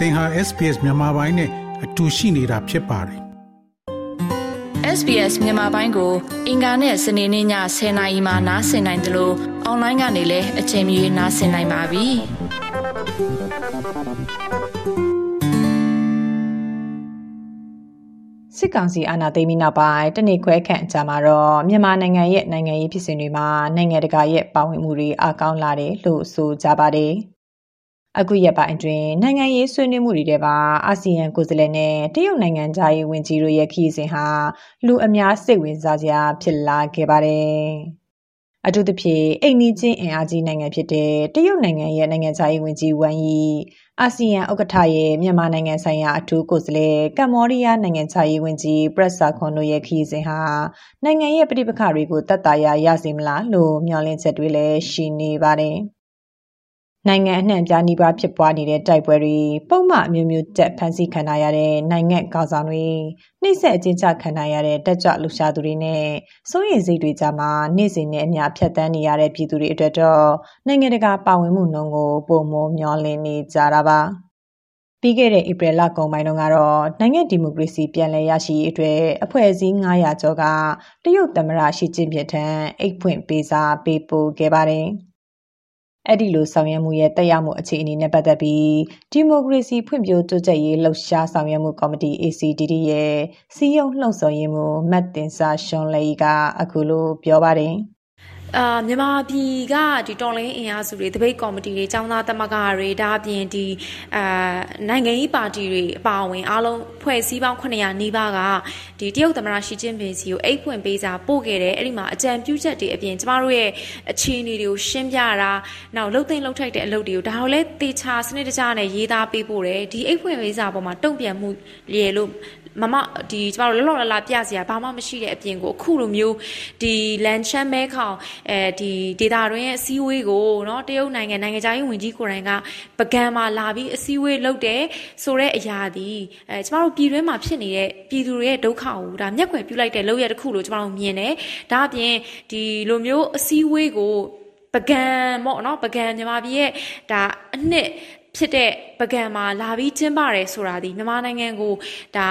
သင်ဟာ SPS မြန်မာပိုင်းနဲ့အတူရှိနေတာဖြစ်ပါတယ် SBS မြန်မာပိုင်းကို အင်ကာနဲ့စနေနေ့ည10:00နာရီမှနားဆင်နိုင်တယ်လို့အွန်လိုင်းကနေလည်းအချိန်မီနားဆင်နိုင်ပါပြီ။စစ်ကောင်စီအာဏာသိမ်းပြီးနောက်ပိုင်းတနေ့ခွဲခန့်အကြာမှာတော့မြန်မာနိုင်ငံရဲ့နိုင်ငံရေးဖြစ်စဉ်တွေမှာနိုင်ငံတကာရဲ့ပါဝင်မှုတွေအကောင်းလာတယ်လို့ဆိုကြပါတယ်။ အခုရက်ပိုင်းအတွင်း နိုင်ငံရေးဆွေးနွေးမှုတွေထဲမှာ အာဆီယံကိုယ်စားလှယ်နဲ့ တရုတ်နိုင်ငံသားရေးဝန်ကြီးတို့ရဲ့ ခရီးစဉ်ဟာ လူအများစိတ်ဝင်စားစရာ ဖြစ်လာခဲ့ပါတယ်။အထူးသဖြင့် အိမ်နီးချင်း အင်အားကြီးနိုင်ငံဖြစ်တဲ့ တရုတ်နိုင်ငံရဲ့ နိုင်ငံသားရေးဝန်ကြီးဝမ်ယီအာဆီယံဥက္ကဋ္ဌရဲ့ မြန်မာနိုင်ငံဆိုင်ရာ အထူးကိုယ်စားလှယ် ကမ္ဘောဒီးယားနိုင်ငံသားရေးဝန်ကြီးပရက်ဆာခွန်တို့ရဲ့ ခရီးစဉ်ဟာ နိုင်ငံရဲ့ပြည်ပခါတွေကိုတတ်တာရရစေမလားလို့ မျှော်လင့်ချက်တွေလည်း ရှိနေပါတယ်။ နိုင်ငံအနှံ့အပြားနီးပါးဖြစ်ပွားနေတဲ့တိုက်ပွဲတွေပုံမှန်အမျိုးမျိုးတက်ဖန်ဆီးခံရတဲ့နိုင်ငံကောင်းဆောင်တွေနှိမ့်ဆက်အကျဉ်းချခံရတဲ့တက်ကြွလှူရှာသူတွေနဲ့စိုးရိမ်စိတ်တွေကြားမှာနေ့စဉ်နဲ့အမျှဖြတ်တန်းနေရတဲ့ပြည်သူတွေအတွက်တော့နိုင်ငံတကာပါဝင်မှုနှုန်းကိုပုံမမျောလင်းနေကြတာပါပြီးခဲ့တဲ့ဧပြီလကုန်ပိုင်းတုန်းကတော့နိုင်ငံဒီမိုကရေစီပြန်လည်ရရှိရေးအတွက်အဖွဲ့အစည်း900ကျော်ကတရုတ်သမ္မတရှီကျင်းပင်ထံအိတ်ဖွင့်ပေးစာပေးပို့ခဲ့ပါတယ်။ အဲ့ဒီလိုဆောင်ရွက်မှုရဲ့တက်ရောက်မှုအခြေအနေနဲ့ပတ်သက်ပြီးဒီမိုကရေစီဖွံ့ဖြိုးတိုးတက်ရေးလှုပ်ရှားဆောင်ရွက်မှုကော်မတီ ACDD ရဲ့စီယုံလှုံ့ဆော်ရေးမှုမတ်တင်စာရှွန်လေကအခုလိုပြောပါတယ်။ အာမြန်မာပြည်ကဒီတော်လိုင်းအင်အားစုတွေတပိတ်ကော်မတီတွေចောင်းသားသမဂ္ဂတွေဒါအပြင်ဒီအာနိုင်ငံရေးပါတီတွေအပါအဝင်အားလုံးဖွဲ့စည်းပေါင်း900နီးပါးကဒီတရုတ်သမ္မတရှီကျင်းပင်စီကိုအိတ်ဖွင့်ပေးစာပို့ခဲ့တယ်အဲ့ဒီမှာအကြံပြုချက်တွေအပြင်ကျမတို့ရဲ့အခြေအနေတွေကိုရှင်းပြတာနောက်လှုပ်သိမ်းလှုပ်ထိုက်တဲ့အလုပ်တွေကိုဒါတော့လဲတေချာစနစ်တကျနဲ့ရေးသားပေးပို့တယ်ဒီအိတ်ဖွင့်ပေးစာပေါ်မှာတုံ့ပြန်မှုရေလို့ မမဒီကျမတို့လောလောလလပြစရာဘာမှမရှိတဲ့အပြင်ကိုအခုလိုမျိုးဒီလန်ချမ်းမဲခေါင်အဲဒီဒေတာတွင်ရဲ့အစည်းအဝေးကိုเนาะတရုတ်နိုင်ငံနိုင်ငံခြားရေးဝန်ကြီးကိုယ်တိုင်ကပကံမှာလာပြီးအစည်းအဝေးလုပ်တယ်ဆိုတဲ့အရာဒီအဲကျမတို့ပြည်တွင်းမှာဖြစ်နေတဲ့ပြည်သူတွေရဲ့ဒုက္ခကိုဒါမျက်ကွယ်ပြုလိုက်တဲ့လောက်ရတစ်ခုလို့ကျမတို့မြင်တယ်ဒါအပြင်ဒီလိုမျိုးအစည်းအဝေးကို ပကံပေါ့နော်ပကံမြန်မာပြည်ရဲ့ဒါအနှစ်ဖြစ်တဲ့ပကံမှာလာပြီးကျင်းပတယ်ဆိုတာဒီမြန်မာနိုင်ငံကိုဒါ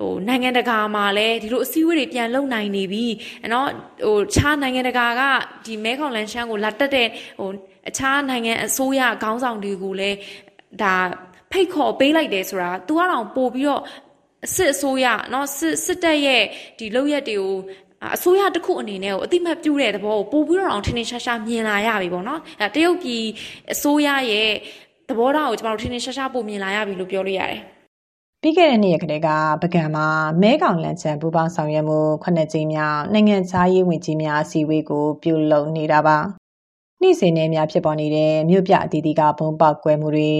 ဟိုနိုင်ငံတကာမှာလည်းဒီလိုအစည်းအဝေးတွေပြန်လုပ်နိုင်နေပြီနော်ဟိုခြားနိုင်ငံတကာကဒီမဲခေါင်လန်ရှမ်းကိုလာတက်တဲ့ဟိုအခြားနိုင်ငံအစိုးရခေါင်းဆောင်တွေကိုလည်းဒါဖိတ်ခေါ်ပေးလိုက်တယ်ဆိုတာသူကတော့ပို့ပြီးတော့စစ်အစိုးရเนาะစစ်စစ်တပ်ရဲ့ဒီလုပ်ရက်တွေကို အစိုးရတစ်ခုအနေနဲ့ကိုအတိမတ်ပြုတဲ့သဘောကိုပို့ပြီးတော့အောင်ထင်းထင်းရှားရှားမြင်လာရပြီပေါ့နော်အဲတရုတ်ပြည်အစိုးရရဲ့သဘောထားကိုကျမတို့ထင်းထင်းရှားရှားပို့မြင်လာရပြီလို့ပြောလို့ရတယ်ပြီးခဲ့တဲ့နေ့ရက်ကလေးကပကံမှာမဲကောင်လန်ချန်ပူပေါင်းဆောင်ရွက်မှုခုနှစ်ကြိမ်မြောက်နိုင်ငံခြားရေးဝန်ကြီးများအစည်းအဝေးကိုပြုလုပ်နေတာပါ နေ့စဉ်နဲ့များဖြစ်ပေါ်နေတဲ့မြို့ပြအသီးသီးကဘုံပေါက်ကွဲမှုတွေ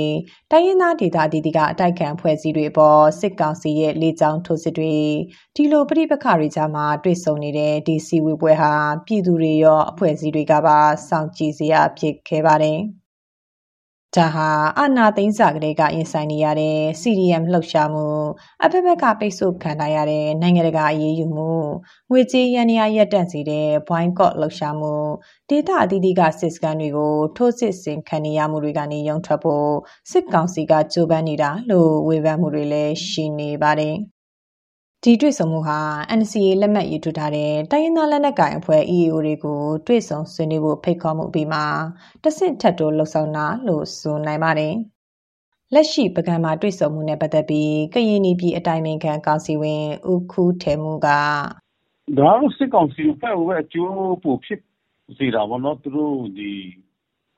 တိုင်းရင်းသားဒေသအသီးသီးကအတိုက်ခံဖွဲ့စည်းတွေအပေါ်စစ်ကောင်စီရဲ့လေကြောင်းထိုးစစ်တွေဒီလိုပြိပခါတွေကြားမှာတွေ့ဆုံနေတဲ့ဒီစီဝေပွဲဟာပြည်သူတွေရောအဖွဲ့အစည်းတွေကပါစောင့်ကြည့်စရာဖြစ်ခဲ့ပါတယ်။ ဒါဟာအာနာသိန်းစာကလေးကရင်ဆိုင်နေရတဲ့ CDM လှုပ်ရှားမှုအဖက်ဖက်ကပိတ်ဆို့ခံထားရတဲ့နိုင်ငံတကာအရေးယူမှုငွေကြေးရန်ရာရပ်တန့်စေတဲ့ boycott လှုပ်ရှားမှုဒေတာအသီးသီးကစစ်စကန်တွေကို ထိုးစစ်ဆင်ခံနေရမှုတွေကနေရုံထွက်ဖို့စစ်ကောင်စီကကြိုးပမ်းနေတာလို့ဝေဖန်မှုတွေလည်းရှိနေပါတယ် ဒီတွေ့ဆုံမှုဟာ NCA လက်မှတ်ရေးထိုးထားတဲ့တိုင်းရင်းသားလက်နက်ကိုင်အဖွဲ့ EAO တွေကိုတွေ့ဆုံဆွေးနွေးဖို့ဖိတ်ခေါ်မှုပြီးမှတဆင့်ထပ်တိုးလှုပ်ဆောင်တာလို့ဆိုနိုင်ပါတယ်။လက်ရှိပကံမှာတွေ့ဆုံမှုနဲ့ပတ်သက်ပြီးကရင်ပြည်အတိုင်းအမြခံကောင်စီဝင်ဦးခူးထေမှုကဒါတော့စစ်ကောင်စီအဖွဲ့ဝဲအကျိုးပိုဖြစ်စီတာဘောနော်သူတို့ဒီ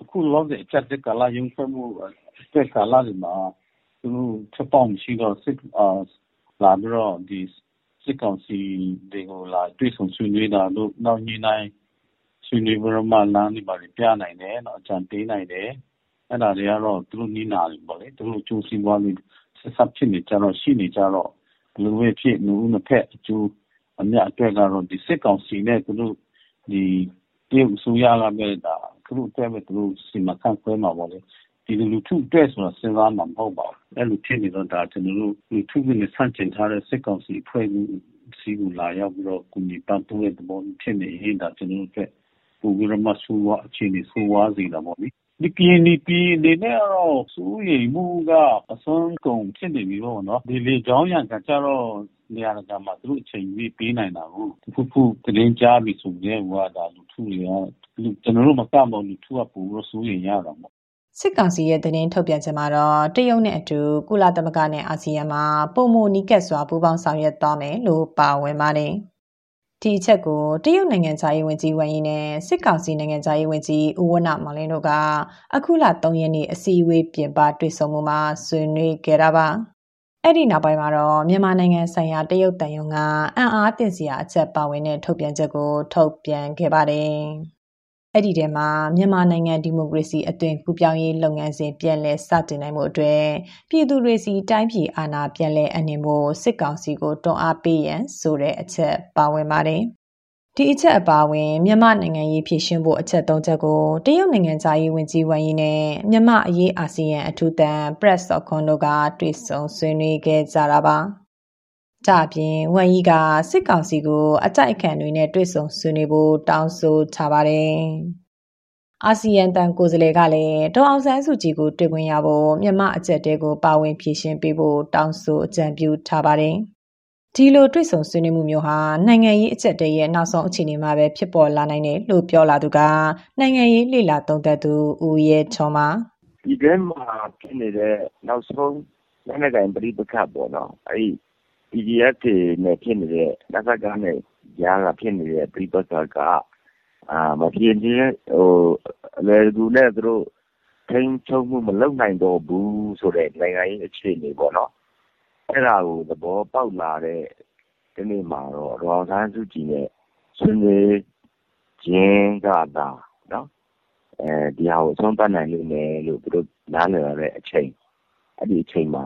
အခုလောတဲ့ချက်တဲ့ကာလာယုံဖွဲ့မှုတဲ့ကာလာဒီမှာသူတို့ချက်ပေါင်းရှိတော့စစ်အာ လာပြီးတော့ဒီစစ်ကောင်စီတွေကို လာတွေ့ဆုံဆွေးနွေးတာတို့ နောက်ညနိုင်ဆွေးနွေးပြီးတော့မှ လမ်းတွေပါပြနိုင်တယ်နော်အကြံပေးနိုင်တယ် အဲ့ဒါတွေကတော့ သူတို့နီးနာတယ်ပေါ့လေ သူတို့ကျိုးစီးပွားလေးဆက်ဆက်ဖြစ်နေကြတော့ ရှိနေကြတော့ ဘယ်လိုပဲဖြစ်လူဦးနှစ်ဖက် အကျိုးအမြတ်အတွက်ကတော့ ဒီစစ်ကောင်စီနဲ့ သူတို့ ဒီ တရုတ်အစိုးရကပဲ ဒါ သူတို့အတွက်ပဲ သူတို့ စီမံခန့်ခွဲမှာပေါ့လေ ပြည်သူလူထုအတွက်ဆိုတာစဉ်းစားမှာမဟုတ်ပါဘူး။အဲ့လိုဖြစ်နေတော့ဒါကျွန်တော်တို့လူထုကနေဆန့်ကျင်ထားတဲ့စစ်ကောင်စီအဖွဲ့အစည်းကိုလာရောက်ပြီးတော့ကူညီပံ့ပိုးတဲ့သဘောဖြစ်နေရင်ဒါကျွန်တော်တို့အတွက်ပိုပြီးတော့မှဆိုးဝါးအခြေအနေဆိုးဝါးစေတာပေါ့လေဒီကရင်နီပြည်အနေနဲ့ကတော့စိုးရိမ်မှုကအစွမ်းကုန်ဖြစ်နေပြီပေါ့နော်ဒီလေကြောင်းရံကကြတော့နေရာကမှာသူတို့အချိန်ကြီးပေးနိုင်တာကိုဖူးဖူးတင်းကြားပြီဆိုရင်ဟိုကဒါလူထုတွေကလူကျွန်တော်တို့မကမလို့လူထုကပိုပြီးစိုးရိမ်ရတာပေါ့ စစ်ကောင်စီရဲ့သတင်းထုတ်ပြန်ချက်မှာတော့တရုတ်နဲ့အတူကုလသမဂ္ဂနဲ့အာဆီယံမှာပုံမနီးကပ်စွာပူးပေါင်းဆောင်ရွက်သွားမယ်လို့ပါဝင်ပါတယ်။ဒီအချက်ကိုတရုတ်နိုင်ငံသားရေးဝန်ကြီးဝမ်ယီနဲ့စစ်ကောင်စီနိုင်ငံသားရေးဝန်ကြီးဦးဝနမောင်လင်းတို့ကအခုလ3ရက်နေ့အစည်းအဝေးပြင်ပတွေ့ဆုံမှုမှာဆွေးနွေးခဲ့တာပါအဲ့ဒီနောက်ပိုင်းမှာတော့မြန်မာနိုင်ငံဆိုင်ရာတရုတ်တန်ယုံကအံ့အားသင့်စရာအချက်ပါဝင်တဲ့ထုတ်ပြန်ချက်ကိုထုတ်ပြန်ခဲ့ပါတယ် အဲ့ဒီထဲမှာမြန်မာနိုင်ငံဒီမိုကရေစီအသွင်ကူးပြောင်းရေးလုပ်ငန်းစဉ်ပြန်လည်စတင်နိုင်မှုအတွက်ပြည်သူတွေစီတိုင်းပြည်အာဏာပြန်လည်အနှင်ဖို့စစ်ကောင်စီကိုတွန်းအားပေးရန်ဆိုတဲ့အချက်ပါဝင်ပါတယ်။ဒီအချက်အပါဝင်မြန်မာနိုင်ငံရေးဖြစ်ရှင်းဖို့အချက်၃ချက်ကိုတရုတ်နိုင်ငံသားရေးဝန်ကြီးဝမ်ယီနဲ့မြန်မာအရေးအာဆီယံအထူးတန် Press Ocon တို့ကတွေ့ဆုံဆွေးနွေးခဲ့ကြတာပါ။ ကြပြင်ဝမ်ယီကစစ်ကောင်စီကိုအကြိုက်အခံတွေနဲ့တွေ့ဆုံဆွေးနွေးဖို့တောင်းဆိုထားပါတယ်။အာဆီယံတန်ကိုယ်စားလှယ်ကလည်းဒေါအောင်ဆန်းစုကြည်ကိုတွေ့ခွင့်ရဖို့မြန်မာအကြက်တဲကိုပါဝင်ဖြည့်ရှင်းပေးဖို့တောင်းဆိုအကြံပြုထားပါတယ်။ဒီလိုတွေ့ဆုံဆွေးနွေးမှုမျိုးဟာနိုင်ငံရေးအကြက်တဲရဲ့နောက်ဆုံးအခြေအနေမှာပဲဖြစ်ပေါ်လာနိုင်တယ်လို့ပြောလာသူကနိုင်ငံရေးလှိလာသုံးသက်သူဦးရဲချောမှာဒီကဲမှာဖြစ်နေတဲ့နောက်ဆုံးနိုင်ငံတိုင်းပြိပခတ်ပေါ့နော်အဲ့ PDF တွေနဲ့ဖြစ်နေတဲ့ နစကနဲ့ကြားကဖြစ်နေတဲ့ ပဋိပက္ခက မပြေလည်အလွယ်တကူနဲ့ သူတို့ ထိန်းချုပ်မှု မလုပ်နိုင်တော့ဘူးဆိုတဲ့ နိုင်ငံရေးအခြေအနေပေါ့နော်။အဲဒါကို သဘောပေါက်လာတဲ့ တနေ့မှာတော့ ဒေါ်အောင်ဆန်းစုကြည်နဲ့ ဆွေးနွေးခြင်းကသာ ဒီဟာကို အဆုံးသတ်နိုင်လိမ့်မယ်လို့ သူတို့ နားလည်လာတဲ့အချိန်။အဲဒီအချိန်မှာ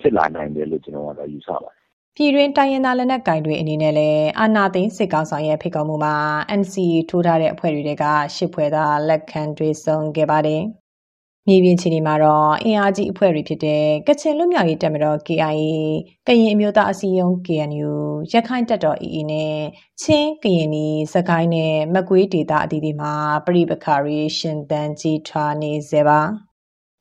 ဖြစ်လာနိုင်တယ်လို့ ကျနော်ကတော့ ယူဆပါတယ် ပြည်တွင်း တိုင်းရင်းသား လက်နက်ကိုင်တွေ အနေနဲ့လည်း အာဏာသိမ်း စစ်ကောင်ဆောင်ရဲ့ ဖိတ်ခေါ်မှုမှာ NCA ထိုးထားတဲ့ အဖွဲ့တွေကရှစ်ဖွဲ့သာ လက်ခံတွေဆုံခဲ့ပါတယ်။မြေပြင်ခြေနေမှာတော့ အင်အားကြီးအဖွဲ့တွေဖြစ်တဲ့ ကချင်လွတ်မြောက်ရေးတပ်မတော် KIA ကရင်အမျိုးသားအစည်းအရုံး KNU ရခိုင်တပ်တော် AA နဲ့ ချင်း ကရင်နီစကိုင်းနဲ့ မကွေးဒေသ အသီးသီးမှာပြည်ပခါရီရှင်တန်ကြီးထွားနေစေပါ။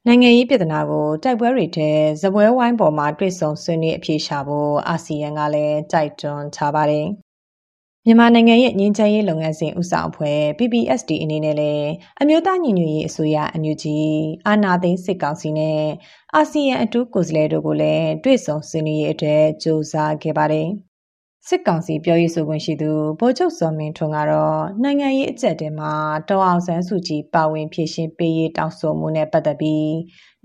နိုင်ငံရေးပြဿနာကို တိုက်ပွဲတွေထဲဇပွဲဝိုင်းပေါ်မှာ တွေ့ဆုံဆွေးနွေးအပြေရှာဖို့ အာဆီယံကလည်း တိုက်တွန်းထားပါတယ်။မြန်မာနိုင်ငံရဲ့ ငြိမ်းချမ်းရေးလုပ်ငန်းစဉ်ဥဆောင်အဖွဲ့ PPSD အနေနဲ့လည်း အမျိုးသားညီညွတ်ရေးအစိုးရအန်ယူဂျီအာနာသိန်း စစ်ကောင်စီနဲ့ အာဆီယံ အထူးကိုယ်စားလှယ်တို့ကိုလည်း တွေ့ဆုံဆွေးနွေးရေးအတွက် ကြိုးစားခဲ့ပါတယ်။ စစ်ကောင်စီပြောရေးဆိုခွင့်ရှိသူဗိုလ်ချုပ်စောမင်းထွန်းကတော့နိုင်ငံရေးအကြက်တဲမှာဒေါအောင်ဆန်းစုကြည်ပါဝင်ဖြည့်ရှင်းပေးရေးတောင်းဆိုမှုနဲ့ပတ်သက်ပြီး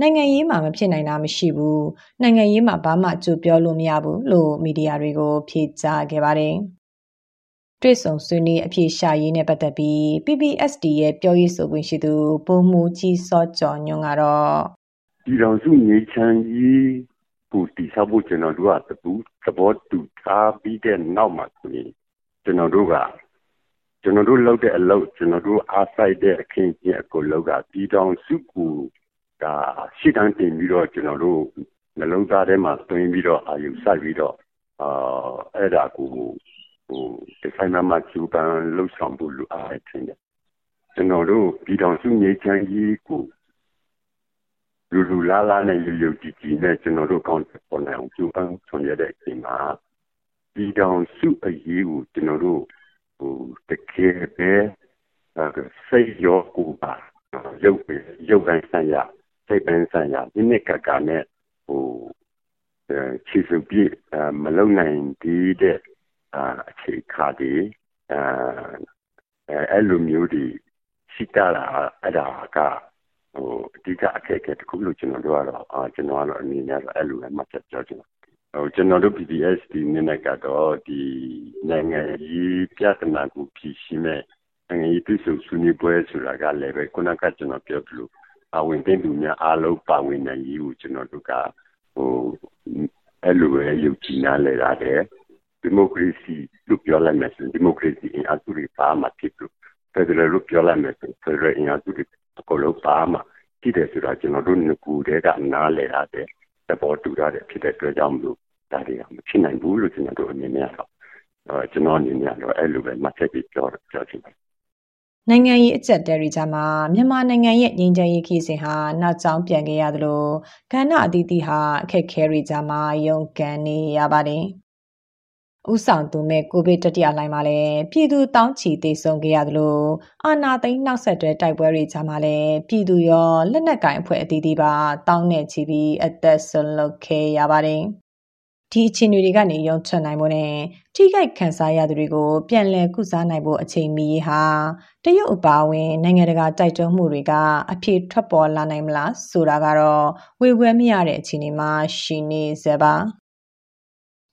နိုင်ငံရေးမှာမဖြစ်နိုင်တာမရှိဘူးနိုင်ငံရေးမှာဘာမှကြိုပြောလို့မရဘူးလို့မီဒီယာတွေကို ဖြေကြားခဲ့ပါတယ်တွေ့ဆုံဆွေးနွေးအပြေရှာရေးနဲ့ပတ်သက်ပြီး PPSD ရဲ့ပြောရေးဆိုခွင့်ရှိသူဘုံမူကြီးစောကျော်ညွန့်ကတော့ဒီတော်စုငြိမ်းချမ်းရေး ကိုတည်ဆောက်ဖို့ကျွန်တော်တို့ကသဘောတူထားပြီးတဲ့နောက်မှာဆိုရင်ကျွန်တော်တို့ကကျွန်တော်တို့လုပ်တဲ့အလုပ်ကျွန်တော်တို့အားစိုက်တဲ့အခင်းကျင်းအကိုလောက်ကပြည်တော်စုကိုဒါရှေ့တန်းတင်ပြီးတော့ကျွန်တော်တို့နှလုံးသားထဲမှာသွင်းပြီးတော့အာယုစိုက်ပြီးတော့အာအဲ့ဒါကိုဟိုဒီဆိုင်မှာကျူပန်လှုပ်ဆောင်ဖို့လိုအားထင်တယ်ကျွန်တော်တို့ပြည်တော်စုငြိမ်းချမ်းရေးကို လူလူလားလားနဲ့ရုပ်ရုပ်ကြည်ကြည်နဲ့ကျွန်တော်တို့ကောင်းပေါ်နိုင်အောင်ကြိုးပမ်းဆောင်ရွက်တဲ့အချိန်မှာဒီတောင်စုအရေးကိုကျွန်တော်တို့ဟိုတကယ်ပဲစိတ်ရောကိုယ်ပါရုပ်ပဲရုပ်ပိုင်းဆိုင်ရာစိတ်ပိုင်းဆိုင်ရာဒီနေ့ကကနဲ့ဟိုချီစုပြည့်မလုံနိုင်သေးတဲ့အခြေခါဒီအဲအဲ့လိုမျိုးတွေရှိတာအဲ့ဒါက ဟိုအဓိကအခက်အခဲတစ်ခုလို့ကျွန်တော်တို့ကတော့အာကျွန်တော်ကတော့အနေနဲ့တော့အဲ့လိုပဲမှတ်ချက်ပြောချင်တယ်ဟိုကျွန်တော်တို့ PPS ဒီနေ့နဲ့ကတော့ဒီနိုင်ငံရေးပြဿနာကိုဖြေရှင်းမဲ့နိုင်ငံရေးပြည်စုဆွေးနွေးပွဲဆိုတာကလည်းပဲခုနကကျွန်တော်ပြောသလိုပါဝင်တဲ့လူများအားလုံးပါဝင်နိုင်ရေးကိုကျွန်တော်တို့ကဟိုအဲ့လိုပဲယုံကြည်နားလဲရတယ်ဒီမိုကရေစီလို့ပြောလိုက်မယ်ဆိုဒီမိုကရေစီအင်အားစုတွေပါမှဖြစ်လို့ဖက်ဒရယ်လို့ပြောလိုက်မယ်ဆိုဖက်ဒရယ်အင်အားစုတွေအ ကုန်လုံးပါမှရှိတယ်ဆိုတာကျွန်တော်တို့ငကူတဲကနားလဲရတဲ့သဘောတူရတဲ့ဖြစ်တဲ့အတွက်ကြောင့်မလို့ဒါတွေကမဖြစ်နိုင်ဘူးလို့ကျွန်တော်တို့အနေနဲ့တော့အဲကျွန်တော်အနေနဲ့တော့အဲ့လိုပဲမှတ်ချက်ပြီးပြောပြောချင်ပါတယ်နိုင်ငံရေးအကျပ်တဲတွေကြားမှာမြန်မာနိုင်ငံရဲ့ငြိမ်းချမ်းရေးခီးစဉ်ဟာနောက်ကျောင်းပြန်ခဲ့ရသလိုကဏ္ဍအသီးသီးဟာအခက်ခဲတွေကြားမှာရုန်းကန်နေရပါတယ်။ ဥဆောင်သူမဲ့ကိုဗစ်တတိယလှိုင်းမှာလည်းပြည်သူတောင်းချီတေဆုံးခဲ့ရသလိုအာနာသိန်းနောက်ဆက်တွဲတိုက်ပွဲတွေကြားမှာလည်းပြည်သူရောလက်နက်ကင်အဖွဲ့အသီးသီးပါတောင်းနဲ့ချီပြီးအသက်ဆုံးလွတ်ခဲ့ရပါတယ်။ဒီအခြေအနေတွေကနေရုံထွက်နိုင်ဖို့နဲ့ထိခိုက်ခံစားရသူတွေကိုပြန်လည်ကုစားနိုင်ဖို့အချိန်မီရေးဟာတရုတ်အပါအဝင်နိုင်ငံတကာတိုက်တွန်းမှုတွေကအဖြစ်ထွက်ပေါ်လာနိုင်မလားဆိုတာကတော့ဝေဝဲမရတဲ့အခြေအနေမှာရှိနေစပါ